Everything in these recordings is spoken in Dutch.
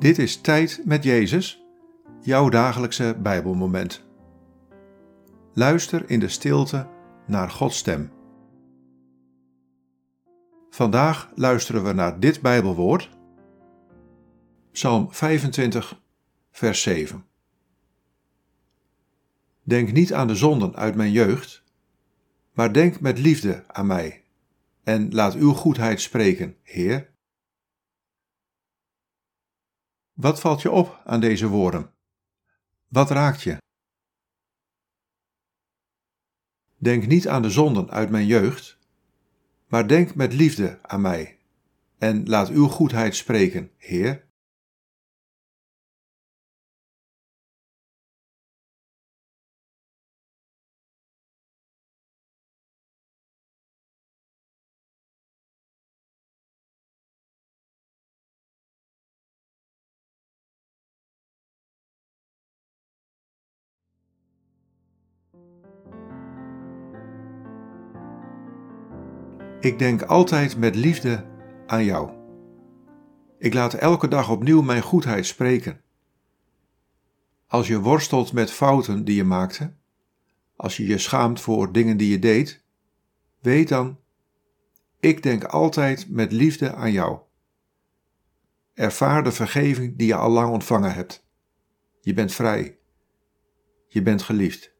Dit is Tijd met Jezus, jouw dagelijkse Bijbelmoment. Luister in de stilte naar Gods stem. Vandaag luisteren we naar dit Bijbelwoord, Psalm 25, vers 7. Denk niet aan de zonden uit mijn jeugd, maar denk met liefde aan mij en laat uw goedheid spreken, Heer. Wat valt je op aan deze woorden? Wat raakt je? Denk niet aan de zonden uit mijn jeugd, maar denk met liefde aan mij en laat uw goedheid spreken, Heer. Ik denk altijd met liefde aan jou. Ik laat elke dag opnieuw mijn goedheid spreken. Als je worstelt met fouten die je maakte, als je je schaamt voor dingen die je deed, weet dan, ik denk altijd met liefde aan jou. Ervaar de vergeving die je al lang ontvangen hebt. Je bent vrij. Je bent geliefd.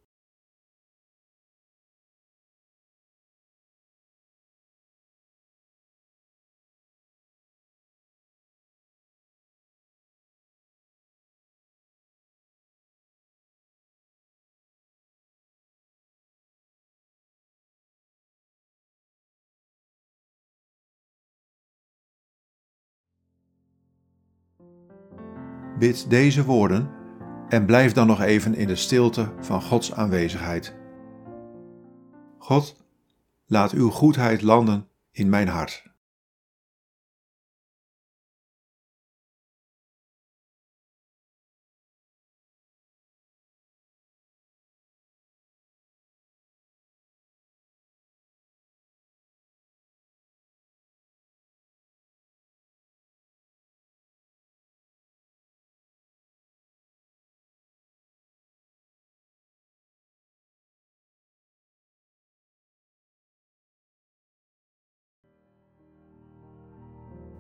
Bid deze woorden en blijf dan nog even in de stilte van Gods aanwezigheid. God, laat uw goedheid landen in mijn hart.